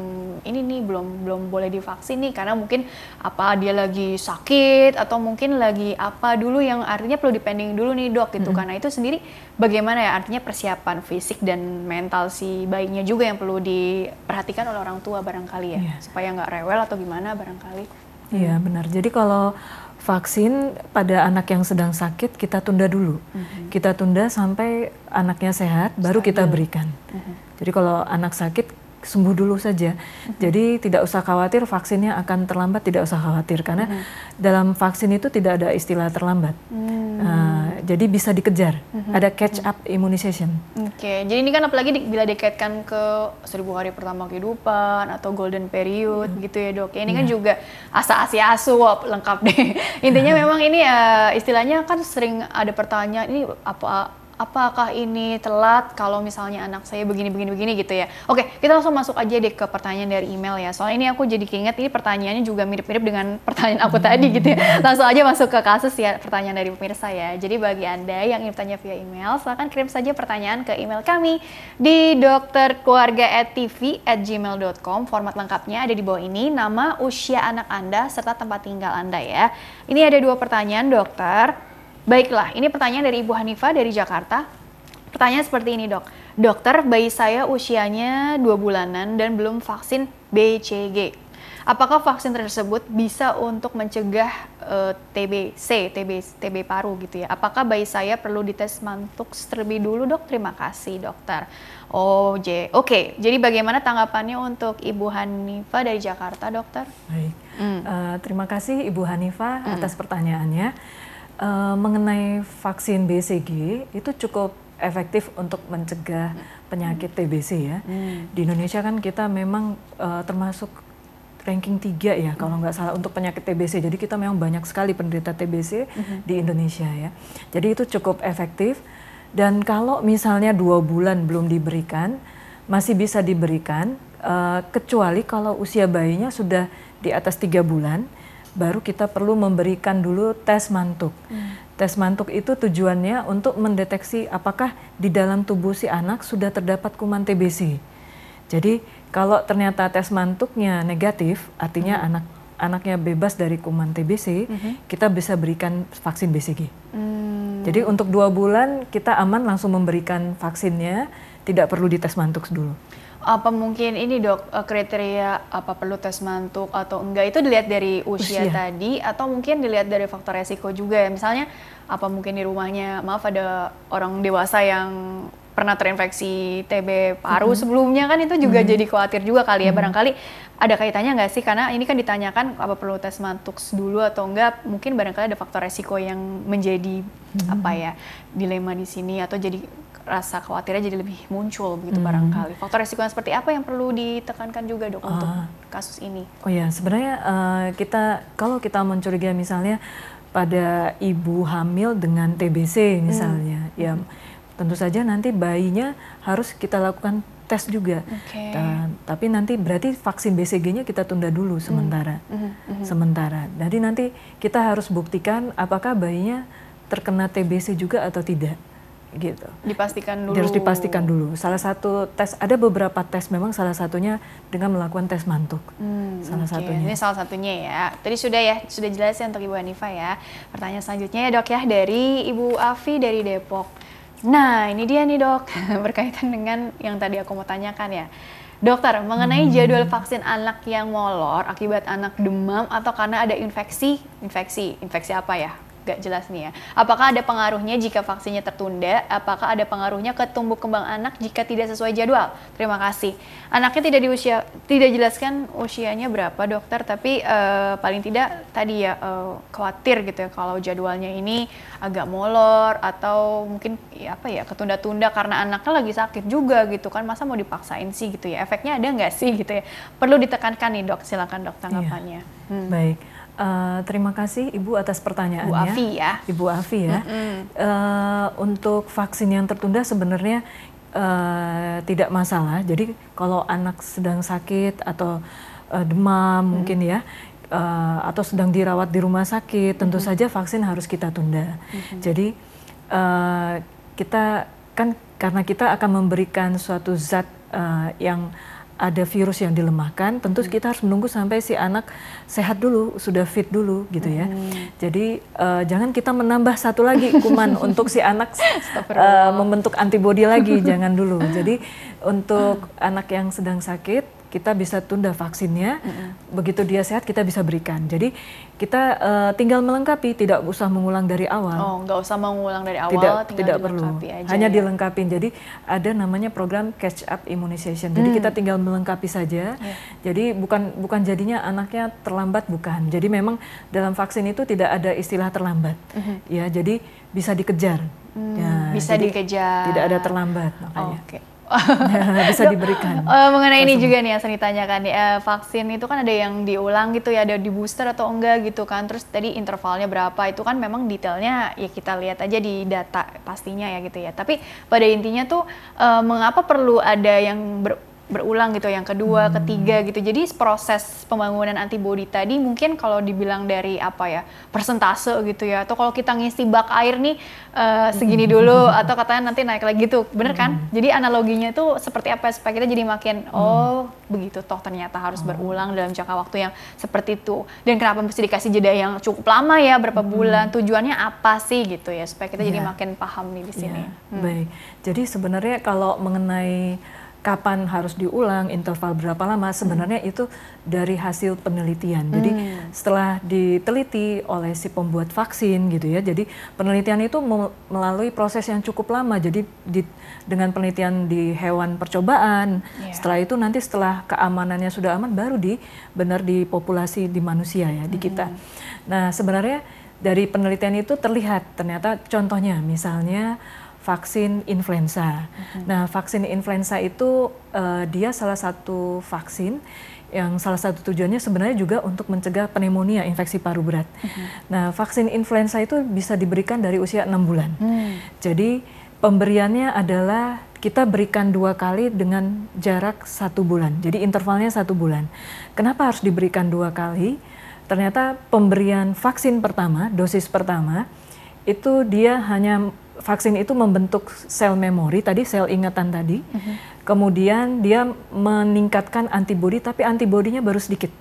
ini nih belum belum boleh divaksin nih karena mungkin apa dia lagi sakit atau mungkin lagi apa dulu yang artinya perlu dipending dulu nih dok gitu -hmm. karena itu sendiri bagaimana ya artinya persiapan fisik dan mental si bayinya juga yang perlu diperhatikan oleh orang tua barangkali ya yeah. supaya nggak rewel atau gimana barangkali iya yeah, benar jadi kalau vaksin pada anak yang sedang sakit kita tunda dulu -hmm. kita tunda sampai anaknya sehat baru kita berikan -hmm. jadi kalau anak sakit sembuh dulu saja. Mm-hmm. Jadi tidak usah khawatir vaksinnya akan terlambat, tidak usah khawatir karena mm-hmm. dalam vaksin itu tidak ada istilah terlambat. Mm-hmm. Uh, jadi bisa dikejar. Mm-hmm. Ada catch up immunization. Oke, okay. jadi ini kan apalagi di, bila dikaitkan ke seribu hari pertama kehidupan atau golden period mm-hmm. gitu ya dok. Ya, ini yeah. kan iya. juga asa asi asu lengkap deh. Intinya mm-hmm. memang ini uh, istilahnya kan sering ada pertanyaan ini apa apakah ini telat kalau misalnya anak saya begini begini begini gitu ya. Oke, kita langsung masuk aja deh ke pertanyaan dari email ya. Soalnya ini aku jadi keinget ini pertanyaannya juga mirip-mirip dengan pertanyaan aku hmm. tadi gitu ya. Langsung aja masuk ke kasus ya pertanyaan dari pemirsa ya. Jadi bagi Anda yang ingin bertanya via email, silahkan kirim saja pertanyaan ke email kami di dokterkeluarga@tv@gmail.com. Format lengkapnya ada di bawah ini, nama, usia anak Anda serta tempat tinggal Anda ya. Ini ada dua pertanyaan, dokter. Baiklah, ini pertanyaan dari Ibu Hanifah dari Jakarta. Pertanyaan seperti ini dok. Dokter, bayi saya usianya 2 bulanan dan belum vaksin BCG. Apakah vaksin tersebut bisa untuk mencegah uh, eh, TBC, TB, TB paru gitu ya? Apakah bayi saya perlu dites mantuk terlebih dulu dok? Terima kasih dokter. Oh, J. Oke, okay. jadi bagaimana tanggapannya untuk Ibu Hanifah dari Jakarta dokter? Baik, mm. uh, terima kasih Ibu Hanifah mm. atas pertanyaannya. Uh, mengenai vaksin BCG itu cukup efektif untuk mencegah penyakit TBC ya. Hmm. Di Indonesia kan kita memang uh, termasuk ranking 3 ya hmm. kalau nggak salah untuk penyakit TBC. Jadi kita memang banyak sekali penderita TBC hmm. di Indonesia ya. Jadi itu cukup efektif dan kalau misalnya dua bulan belum diberikan masih bisa diberikan uh, kecuali kalau usia bayinya sudah di atas tiga bulan baru kita perlu memberikan dulu tes mantuk. Hmm. Tes mantuk itu tujuannya untuk mendeteksi apakah di dalam tubuh si anak sudah terdapat kuman TBC. Jadi kalau ternyata tes mantuknya negatif, artinya hmm. anak anaknya bebas dari kuman TBC, hmm. kita bisa berikan vaksin BCG. Hmm. Jadi untuk dua bulan kita aman langsung memberikan vaksinnya, tidak perlu dites mantuk dulu apa mungkin ini dok eh, kriteria apa perlu tes mantuk atau enggak itu dilihat dari usia, usia tadi atau mungkin dilihat dari faktor resiko juga ya misalnya apa mungkin di rumahnya maaf ada orang dewasa yang pernah terinfeksi TB paru mm -hmm. sebelumnya kan itu juga mm -hmm. jadi khawatir juga kali ya mm -hmm. barangkali ada kaitannya nggak sih karena ini kan ditanyakan apa perlu tes mantuk dulu atau enggak mungkin barangkali ada faktor resiko yang menjadi mm -hmm. apa ya dilema di sini atau jadi rasa khawatirnya jadi lebih muncul begitu hmm. barangkali. Faktor resiko yang seperti apa yang perlu ditekankan juga dok uh, untuk ah. kasus ini? Oh ya, sebenarnya uh, kita kalau kita mencurigai misalnya pada ibu hamil dengan TBC misalnya, hmm. ya tentu saja nanti bayinya harus kita lakukan tes juga. Okay. Dan, tapi nanti berarti vaksin BCG-nya kita tunda dulu hmm. sementara. Mm -hmm. Sementara. Jadi nanti kita harus buktikan apakah bayinya terkena TBC juga atau tidak gitu. Dipastikan dulu. Harus dipastikan dulu. Salah satu tes ada beberapa tes memang salah satunya dengan melakukan tes mantuk. Hmm, salah okay. satunya. Ini salah satunya ya. Tadi sudah ya sudah jelas ya untuk Ibu Hanifa ya. Pertanyaan selanjutnya ya dok ya dari Ibu Afi dari Depok. Nah ini dia nih dok berkaitan dengan yang tadi aku mau tanyakan ya. Dokter, mengenai hmm. jadwal vaksin anak yang molor akibat anak demam atau karena ada infeksi, infeksi, infeksi apa ya? Gak jelas nih ya. Apakah ada pengaruhnya jika vaksinnya tertunda? Apakah ada pengaruhnya ke tumbuh kembang anak jika tidak sesuai jadwal? Terima kasih. Anaknya tidak di usia tidak jelaskan usianya berapa dokter, tapi uh, paling tidak tadi ya uh, khawatir gitu ya kalau jadwalnya ini agak molor atau mungkin ya apa ya ketunda-tunda karena anaknya lagi sakit juga gitu kan masa mau dipaksain sih gitu ya efeknya ada nggak sih gitu ya perlu ditekankan nih dok silakan dok tanggapannya. Iya. Hmm. Baik. Uh, terima kasih Ibu atas pertanyaannya. Ibu Afi ya. Ibu Afi ya. Mm -hmm. uh, untuk vaksin yang tertunda sebenarnya uh, tidak masalah. Jadi kalau anak sedang sakit atau uh, demam mm. mungkin ya, uh, atau sedang dirawat di rumah sakit, tentu mm -hmm. saja vaksin harus kita tunda. Mm -hmm. Jadi uh, kita kan karena kita akan memberikan suatu zat uh, yang ada virus yang dilemahkan, tentu hmm. kita harus menunggu sampai si anak sehat dulu, sudah fit dulu gitu ya. Hmm. Jadi uh, jangan kita menambah satu lagi kuman untuk si anak uh, membentuk antibodi lagi, jangan dulu. Jadi untuk anak yang sedang sakit kita bisa tunda vaksinnya. Mm-hmm. Begitu dia sehat kita bisa berikan. Jadi kita uh, tinggal melengkapi, tidak usah mengulang dari awal. Oh, nggak usah mengulang dari awal, tidak, tidak perlu. Aja Hanya ya? dilengkapi. Jadi ada namanya program catch up immunization. Jadi mm. kita tinggal melengkapi saja. Yeah. Jadi bukan bukan jadinya anaknya terlambat bukan. Jadi memang dalam vaksin itu tidak ada istilah terlambat. Mm-hmm. Ya, jadi bisa dikejar. Mm, ya, bisa dikejar. Tidak ada terlambat makanya. Oh, okay. bisa diberikan. Uh, mengenai ini juga nih yang ditanyakan nih, uh, vaksin itu kan ada yang diulang gitu ya, ada di booster atau enggak gitu kan. Terus tadi intervalnya berapa itu kan memang detailnya ya kita lihat aja di data pastinya ya gitu ya. Tapi pada intinya tuh uh, mengapa perlu ada yang ber berulang gitu yang kedua hmm. ketiga gitu jadi proses pembangunan antibodi tadi mungkin kalau dibilang dari apa ya persentase gitu ya atau kalau kita ngisi bak air nih uh, segini dulu atau katanya nanti naik lagi gitu bener kan hmm. jadi analoginya tuh seperti apa supaya kita jadi makin hmm. oh begitu toh ternyata harus hmm. berulang dalam jangka waktu yang seperti itu dan kenapa mesti dikasih jeda yang cukup lama ya berapa hmm. bulan tujuannya apa sih gitu ya supaya kita yeah. jadi ya. makin paham nih di sini yeah. hmm. baik jadi sebenarnya kalau mengenai kapan harus diulang, interval berapa lama, sebenarnya hmm. itu dari hasil penelitian. Jadi hmm. setelah diteliti oleh si pembuat vaksin gitu ya, jadi penelitian itu melalui proses yang cukup lama. Jadi di, dengan penelitian di hewan percobaan, yeah. setelah itu nanti setelah keamanannya sudah aman, baru di benar di populasi di manusia ya di kita. Hmm. Nah sebenarnya dari penelitian itu terlihat ternyata contohnya misalnya vaksin influenza. Mm-hmm. Nah, vaksin influenza itu uh, dia salah satu vaksin yang salah satu tujuannya sebenarnya juga untuk mencegah pneumonia infeksi paru berat. Mm-hmm. Nah, vaksin influenza itu bisa diberikan dari usia enam bulan. Mm. Jadi pemberiannya adalah kita berikan dua kali dengan jarak satu bulan. Jadi intervalnya satu bulan. Kenapa harus diberikan dua kali? Ternyata pemberian vaksin pertama, dosis pertama, itu dia hanya vaksin itu membentuk sel memori tadi sel ingatan tadi. Uh-huh. kemudian dia meningkatkan antibodi tapi antibodinya baru sedikit.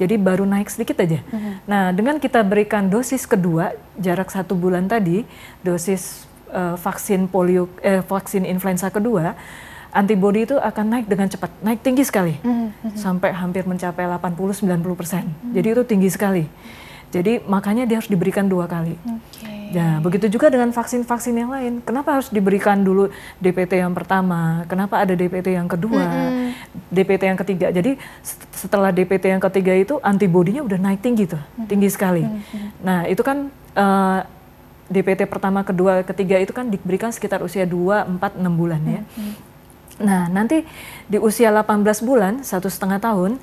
Jadi baru naik sedikit aja. Mm-hmm. Nah, dengan kita berikan dosis kedua jarak satu bulan tadi, dosis uh, vaksin polio, eh, vaksin influenza kedua, antibodi itu akan naik dengan cepat, naik tinggi sekali, mm-hmm. sampai hampir mencapai 80-90 persen. Mm-hmm. Jadi itu tinggi sekali. Jadi makanya dia harus diberikan dua kali. Okay. Nah, begitu juga dengan vaksin-vaksin yang lain. Kenapa harus diberikan dulu DPT yang pertama? Kenapa ada DPT yang kedua? Mm -hmm. DPT yang ketiga. Jadi setelah DPT yang ketiga itu antibodinya udah naik tinggi tuh, mm -hmm. tinggi sekali. Mm -hmm. Nah, itu kan uh, eh, DPT pertama, kedua, ketiga itu kan diberikan sekitar usia 2, 4, 6 bulan ya. Mm -hmm. Nah, nanti di usia 18 bulan, satu setengah tahun,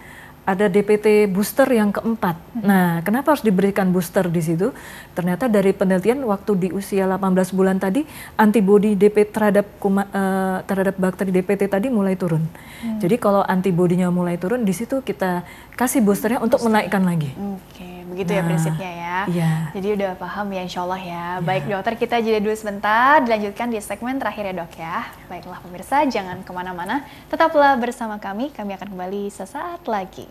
ada DPT booster yang keempat. Nah, kenapa harus diberikan booster di situ? Ternyata dari penelitian waktu di usia 18 bulan tadi antibodi DPT terhadap kuma, uh, terhadap bakteri DPT tadi mulai turun. Hmm. Jadi kalau antibodinya mulai turun di situ kita kasih boosternya booster. untuk menaikkan lagi. Oke, begitu ya nah, ya prinsipnya ya. Iya. Jadi udah paham ya insya Allah ya. ya. Baik dokter kita jeda dulu sebentar, dilanjutkan di segmen terakhir ya dok ya. Baiklah pemirsa jangan ke mana-mana, tetaplah bersama kami, kami akan kembali sesaat lagi.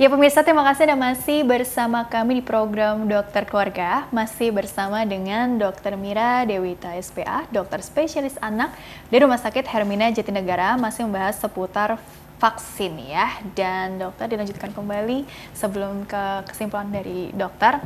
Ya pemirsa, terima kasih Anda masih bersama kami di program Dokter Keluarga. Masih bersama dengan Dokter Mira Dewita SPA, dokter spesialis anak di Rumah Sakit Hermina Jatinegara, masih membahas seputar vaksin ya. Dan dokter dilanjutkan kembali sebelum ke kesimpulan dari dokter.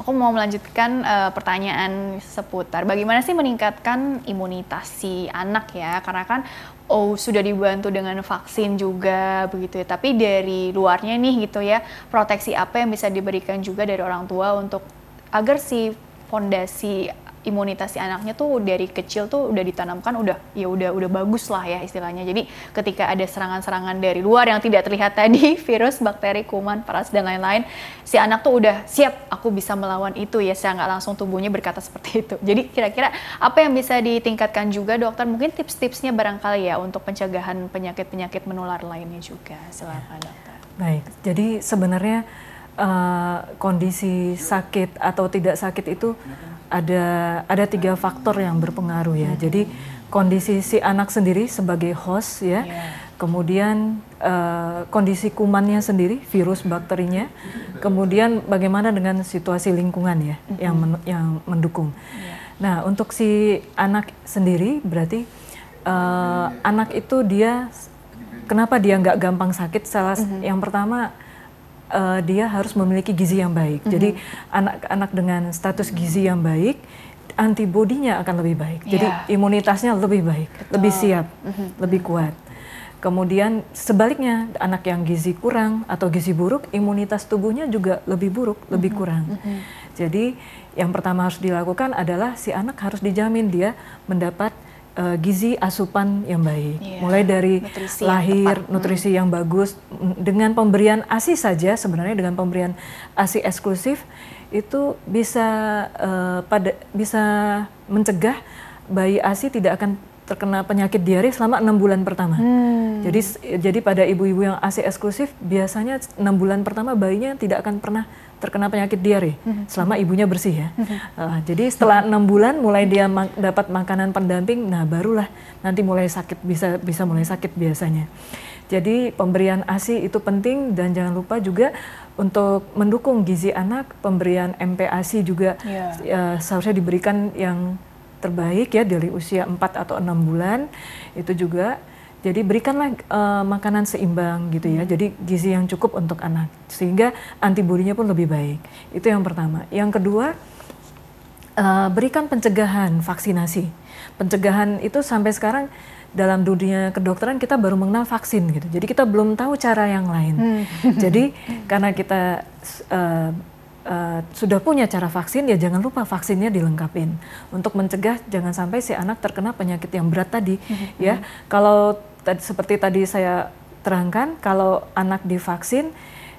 Aku mau melanjutkan uh, pertanyaan seputar bagaimana sih meningkatkan imunitas anak ya? Karena kan oh sudah dibantu dengan vaksin juga begitu ya. Tapi dari luarnya nih gitu ya, proteksi apa yang bisa diberikan juga dari orang tua untuk agar si fondasi imunitas si anaknya tuh dari kecil tuh udah ditanamkan udah ya udah udah bagus lah ya istilahnya. Jadi ketika ada serangan-serangan dari luar yang tidak terlihat tadi, virus, bakteri, kuman, paras dan lain-lain, si anak tuh udah siap aku bisa melawan itu ya, saya nggak langsung tubuhnya berkata seperti itu. Jadi kira-kira apa yang bisa ditingkatkan juga dokter? Mungkin tips-tipsnya barangkali ya untuk pencegahan penyakit-penyakit menular lainnya juga. Silakan dokter. Baik, jadi sebenarnya uh, kondisi sakit atau tidak sakit itu ada ada tiga faktor yang berpengaruh ya. Hmm. Jadi kondisi si anak sendiri sebagai host ya, yeah. kemudian uh, kondisi kumannya sendiri, virus bakterinya, kemudian bagaimana dengan situasi lingkungan ya mm -hmm. yang men yang mendukung. Yeah. Nah untuk si anak sendiri berarti uh, anak itu dia kenapa dia nggak gampang sakit? Salah mm -hmm. yang pertama uh, dia harus memiliki gizi yang baik. Mm -hmm. Jadi anak-anak dengan status gizi yang baik, antibodinya akan lebih baik. Yeah. Jadi imunitasnya lebih baik, Betul. lebih siap, mm -hmm. lebih kuat. Kemudian sebaliknya anak yang gizi kurang atau gizi buruk, imunitas tubuhnya juga lebih buruk, mm -hmm. lebih kurang. Mm -hmm. Jadi yang pertama harus dilakukan adalah si anak harus dijamin dia mendapat uh, gizi asupan yang baik. Yeah. Mulai dari nutrisi lahir, yang nutrisi hmm. yang bagus dengan pemberian ASI saja sebenarnya dengan pemberian ASI eksklusif itu bisa uh, pada bisa mencegah bayi ASI tidak akan terkena penyakit diare selama enam bulan pertama. Hmm. Jadi jadi pada ibu-ibu yang ASI eksklusif biasanya enam bulan pertama bayinya tidak akan pernah terkena penyakit diare mm-hmm. selama ibunya bersih ya. Mm-hmm. Uh, jadi setelah enam bulan mulai dia ma- dapat makanan pendamping, nah barulah nanti mulai sakit bisa bisa mulai sakit biasanya. Jadi pemberian ASI itu penting dan jangan lupa juga untuk mendukung gizi anak pemberian MPASI juga yeah. Uh, seharusnya diberikan yang terbaik ya dari usia 4 atau enam bulan itu juga jadi berikanlah uh, makanan seimbang gitu ya. Hmm. Jadi gizi yang cukup untuk anak sehingga antibodinya pun lebih baik. Itu yang pertama. Yang kedua uh, berikan pencegahan vaksinasi. Pencegahan itu sampai sekarang dalam dunia kedokteran kita baru mengenal vaksin gitu. Jadi kita belum tahu cara yang lain. Hmm. Jadi karena kita uh, Uh, sudah punya cara vaksin ya jangan lupa vaksinnya dilengkapin untuk mencegah jangan sampai si anak terkena penyakit yang berat tadi mm-hmm. ya kalau seperti tadi saya terangkan kalau anak divaksin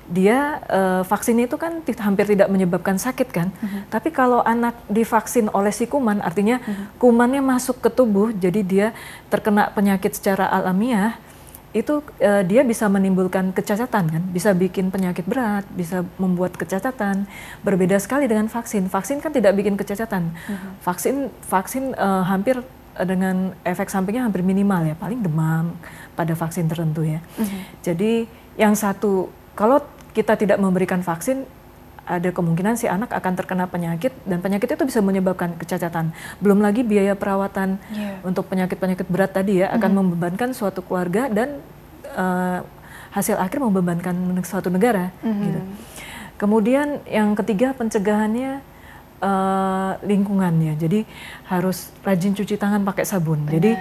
dia uh, vaksin itu kan hampir tidak menyebabkan sakit kan. Uh -huh. Tapi kalau anak divaksin oleh si kuman, artinya uh -huh. kumannya masuk ke tubuh, jadi dia terkena penyakit secara alamiah, itu uh, dia bisa menimbulkan kecacatan kan, bisa bikin penyakit berat, bisa membuat kecacatan. Berbeda sekali dengan vaksin. Vaksin kan tidak bikin kecacatan. Uh -huh. Vaksin vaksin uh, hampir dengan efek sampingnya hampir minimal ya, paling demam pada vaksin tertentu ya. Uh -huh. Jadi yang satu kalau kita tidak memberikan vaksin, ada kemungkinan si anak akan terkena penyakit dan penyakit itu bisa menyebabkan kecacatan. Belum lagi biaya perawatan yeah. untuk penyakit-penyakit berat tadi ya akan mm membebankan suatu keluarga dan uh, hasil akhir membebankan suatu negara. Mm -hmm. gitu. Kemudian yang ketiga pencegahannya uh, lingkungannya. Jadi harus rajin cuci tangan pakai sabun. Benar. Jadi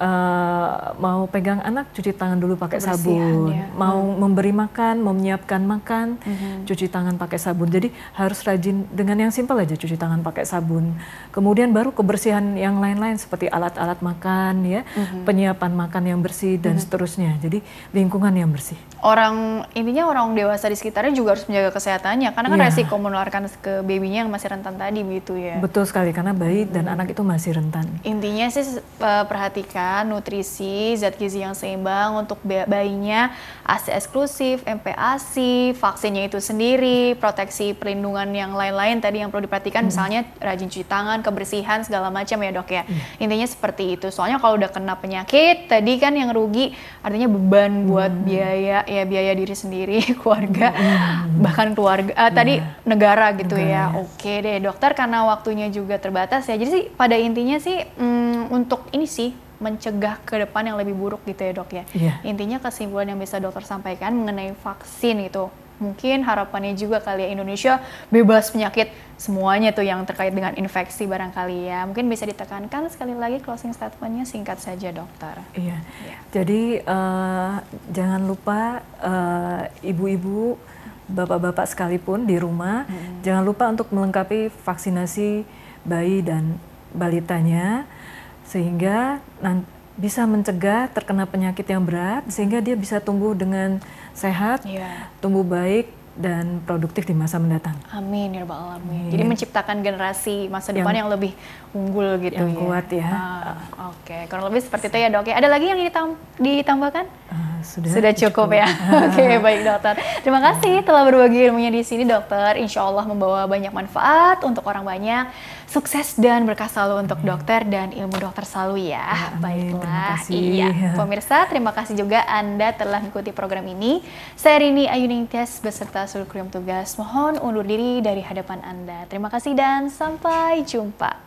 uh, mau pegang anak cuci tangan dulu pakai sabun, ya. mau hmm. memberi makan, mau menyiapkan makan, hmm. cuci tangan pakai sabun. Jadi harus rajin dengan yang simpel aja cuci tangan pakai sabun. Kemudian baru kebersihan yang lain-lain seperti alat-alat makan ya, hmm. penyiapan makan yang bersih dan hmm. seterusnya. Jadi lingkungan yang bersih. Orang intinya orang dewasa di sekitarnya juga harus menjaga kesehatannya karena kan ya. resiko menularkan ke babynya yang masih rentan tadi begitu ya. Betul sekali karena bayi hmm. dan anak itu masih rentan. Intinya sih uh, perhatikan nutrisi, zat gizi yang seimbang untuk bayinya, ASI eksklusif, MPASI, vaksinnya itu sendiri, proteksi perlindungan yang lain-lain tadi yang perlu diperhatikan, hmm. misalnya rajin cuci tangan, kebersihan segala macam ya dok ya. Hmm. Intinya seperti itu. Soalnya kalau udah kena penyakit, tadi kan yang rugi artinya beban buat hmm. biaya ya biaya diri sendiri, keluarga, hmm. bahkan keluarga. Uh, tadi yeah. negara gitu ya. negara. ya. Oke deh dokter karena waktunya juga terbatas ya. Jadi sih pada intinya sih hmm, untuk ini sih mencegah ke depan yang lebih buruk gitu ya dok ya. Yeah. Intinya kesimpulan yang bisa dokter sampaikan mengenai vaksin itu mungkin harapannya juga kali ya Indonesia bebas penyakit semuanya tuh yang terkait dengan infeksi barangkali ya mungkin bisa ditekankan sekali lagi closing statementnya singkat saja dokter iya yeah. jadi uh, jangan lupa uh, ibu-ibu bapak-bapak sekalipun di rumah hmm. jangan lupa untuk melengkapi vaksinasi bayi dan balitanya sehingga bisa mencegah terkena penyakit yang berat sehingga dia bisa tumbuh dengan sehat, yeah. tumbuh baik dan produktif di masa mendatang. Amin ya rabbal alamin. Jadi menciptakan generasi masa depan yang, yang lebih unggul gitu yang ya. kuat ya. Ah, Oke, okay. kurang lebih seperti itu ya dok ya. Ada lagi yang ditam ditambahkan? Uh, sudah. Sudah cukup, cukup. ya. Oke, okay, baik dokter. Terima kasih telah berbagi ilmunya di sini dokter. Insya Allah membawa banyak manfaat untuk orang banyak sukses dan berkah selalu untuk hmm. dokter dan ilmu dokter selalu ya. amin. Baiklah. Iya. Pemirsa, terima kasih juga Anda telah mengikuti program ini. Saya Rini Ayuningtyas beserta seluruh kru tugas mohon undur diri dari hadapan Anda. Terima kasih dan sampai jumpa.